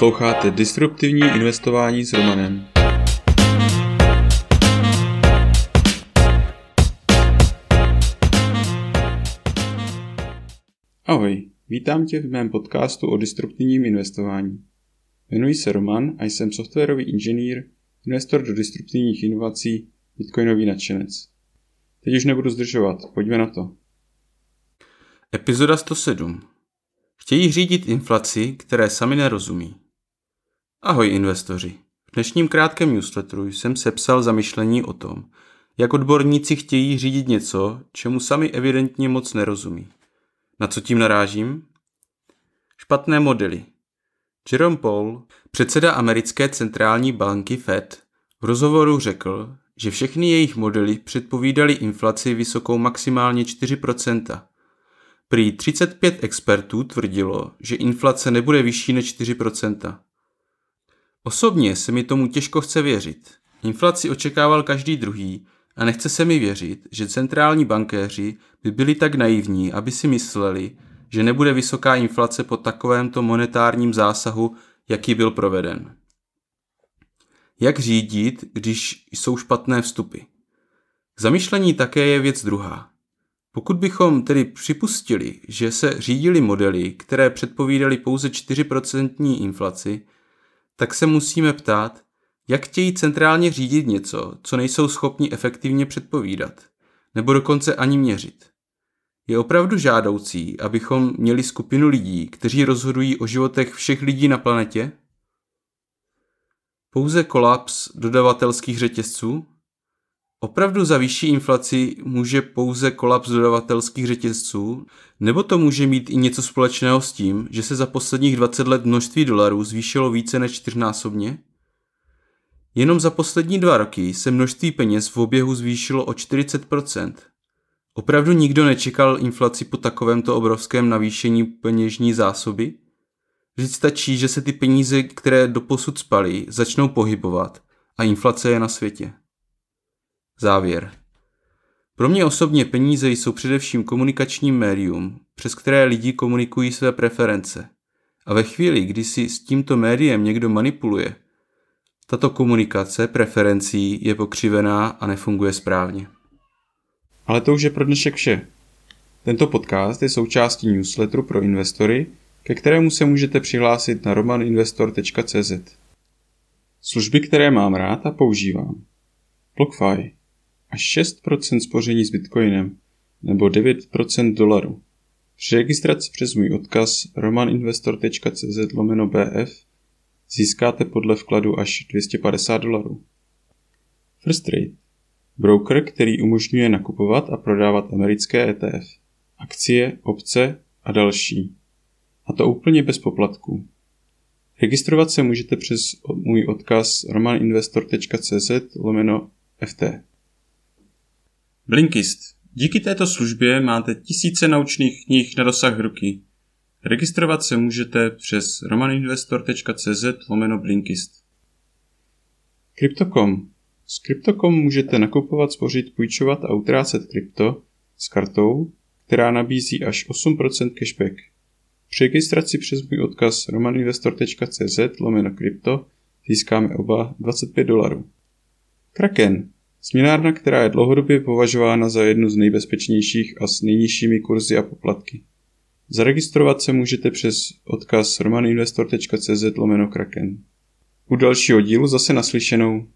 Posloucháte Disruptivní investování s Romanem. Ahoj, vítám tě v mém podcastu o disruptivním investování. Jmenuji se Roman a jsem softwarový inženýr, investor do disruptivních inovací, bitcoinový nadšenec. Teď už nebudu zdržovat, pojďme na to. Epizoda 107. Chtějí řídit inflaci, které sami nerozumí. Ahoj investoři. V dnešním krátkém newsletteru jsem sepsal zamyšlení o tom, jak odborníci chtějí řídit něco, čemu sami evidentně moc nerozumí. Na co tím narážím? Špatné modely. Jerome Paul, předseda americké centrální banky Fed, v rozhovoru řekl, že všechny jejich modely předpovídaly inflaci vysokou maximálně 4%. Prý 35 expertů tvrdilo, že inflace nebude vyšší než 4%. Osobně se mi tomu těžko chce věřit. Inflaci očekával každý druhý a nechce se mi věřit, že centrální bankéři by byli tak naivní, aby si mysleli, že nebude vysoká inflace po takovémto monetárním zásahu, jaký byl proveden. Jak řídit, když jsou špatné vstupy? K zamyšlení také je věc druhá. Pokud bychom tedy připustili, že se řídili modely, které předpovídaly pouze 4% inflaci, tak se musíme ptát, jak chtějí centrálně řídit něco, co nejsou schopni efektivně předpovídat, nebo dokonce ani měřit. Je opravdu žádoucí, abychom měli skupinu lidí, kteří rozhodují o životech všech lidí na planetě? Pouze kolaps dodavatelských řetězců? Opravdu za vyšší inflaci může pouze kolaps dodavatelských řetězců, nebo to může mít i něco společného s tím, že se za posledních 20 let množství dolarů zvýšilo více než čtyřnásobně? Jenom za poslední dva roky se množství peněz v oběhu zvýšilo o 40%. Opravdu nikdo nečekal inflaci po takovémto obrovském navýšení peněžní zásoby? Vždyť stačí, že se ty peníze, které doposud spaly, začnou pohybovat a inflace je na světě. Závěr. Pro mě osobně peníze jsou především komunikačním médium, přes které lidi komunikují své preference. A ve chvíli, kdy si s tímto médiem někdo manipuluje, tato komunikace preferencí je pokřivená a nefunguje správně. Ale to už je pro dnešek vše. Tento podcast je součástí newsletteru pro investory, ke kterému se můžete přihlásit na romaninvestor.cz. Služby, které mám rád a používám. BlockFi až 6% spoření s bitcoinem nebo 9% dolaru. Při registraci přes můj odkaz romaninvestor.cz lomeno BF získáte podle vkladu až 250 dolarů. First Trade Broker, který umožňuje nakupovat a prodávat americké ETF, akcie, opce a další. A to úplně bez poplatků. Registrovat se můžete přes můj odkaz romaninvestor.cz lomeno FT. Blinkist. Díky této službě máte tisíce naučných knih na dosah ruky. Registrovat se můžete přes romaninvestor.cz lomeno Blinkist. Crypto.com. S Crypto.com můžete nakupovat, spořit, půjčovat a utrácet krypto s kartou, která nabízí až 8% cashback. Při registraci přes můj odkaz romaninvestor.cz lomeno krypto získáme oba 25 dolarů. Kraken. Směnárna, která je dlouhodobě považována za jednu z nejbezpečnějších a s nejnižšími kurzy a poplatky. Zaregistrovat se můžete přes odkaz romaninvestor.cz lomeno kraken. U dalšího dílu zase naslyšenou.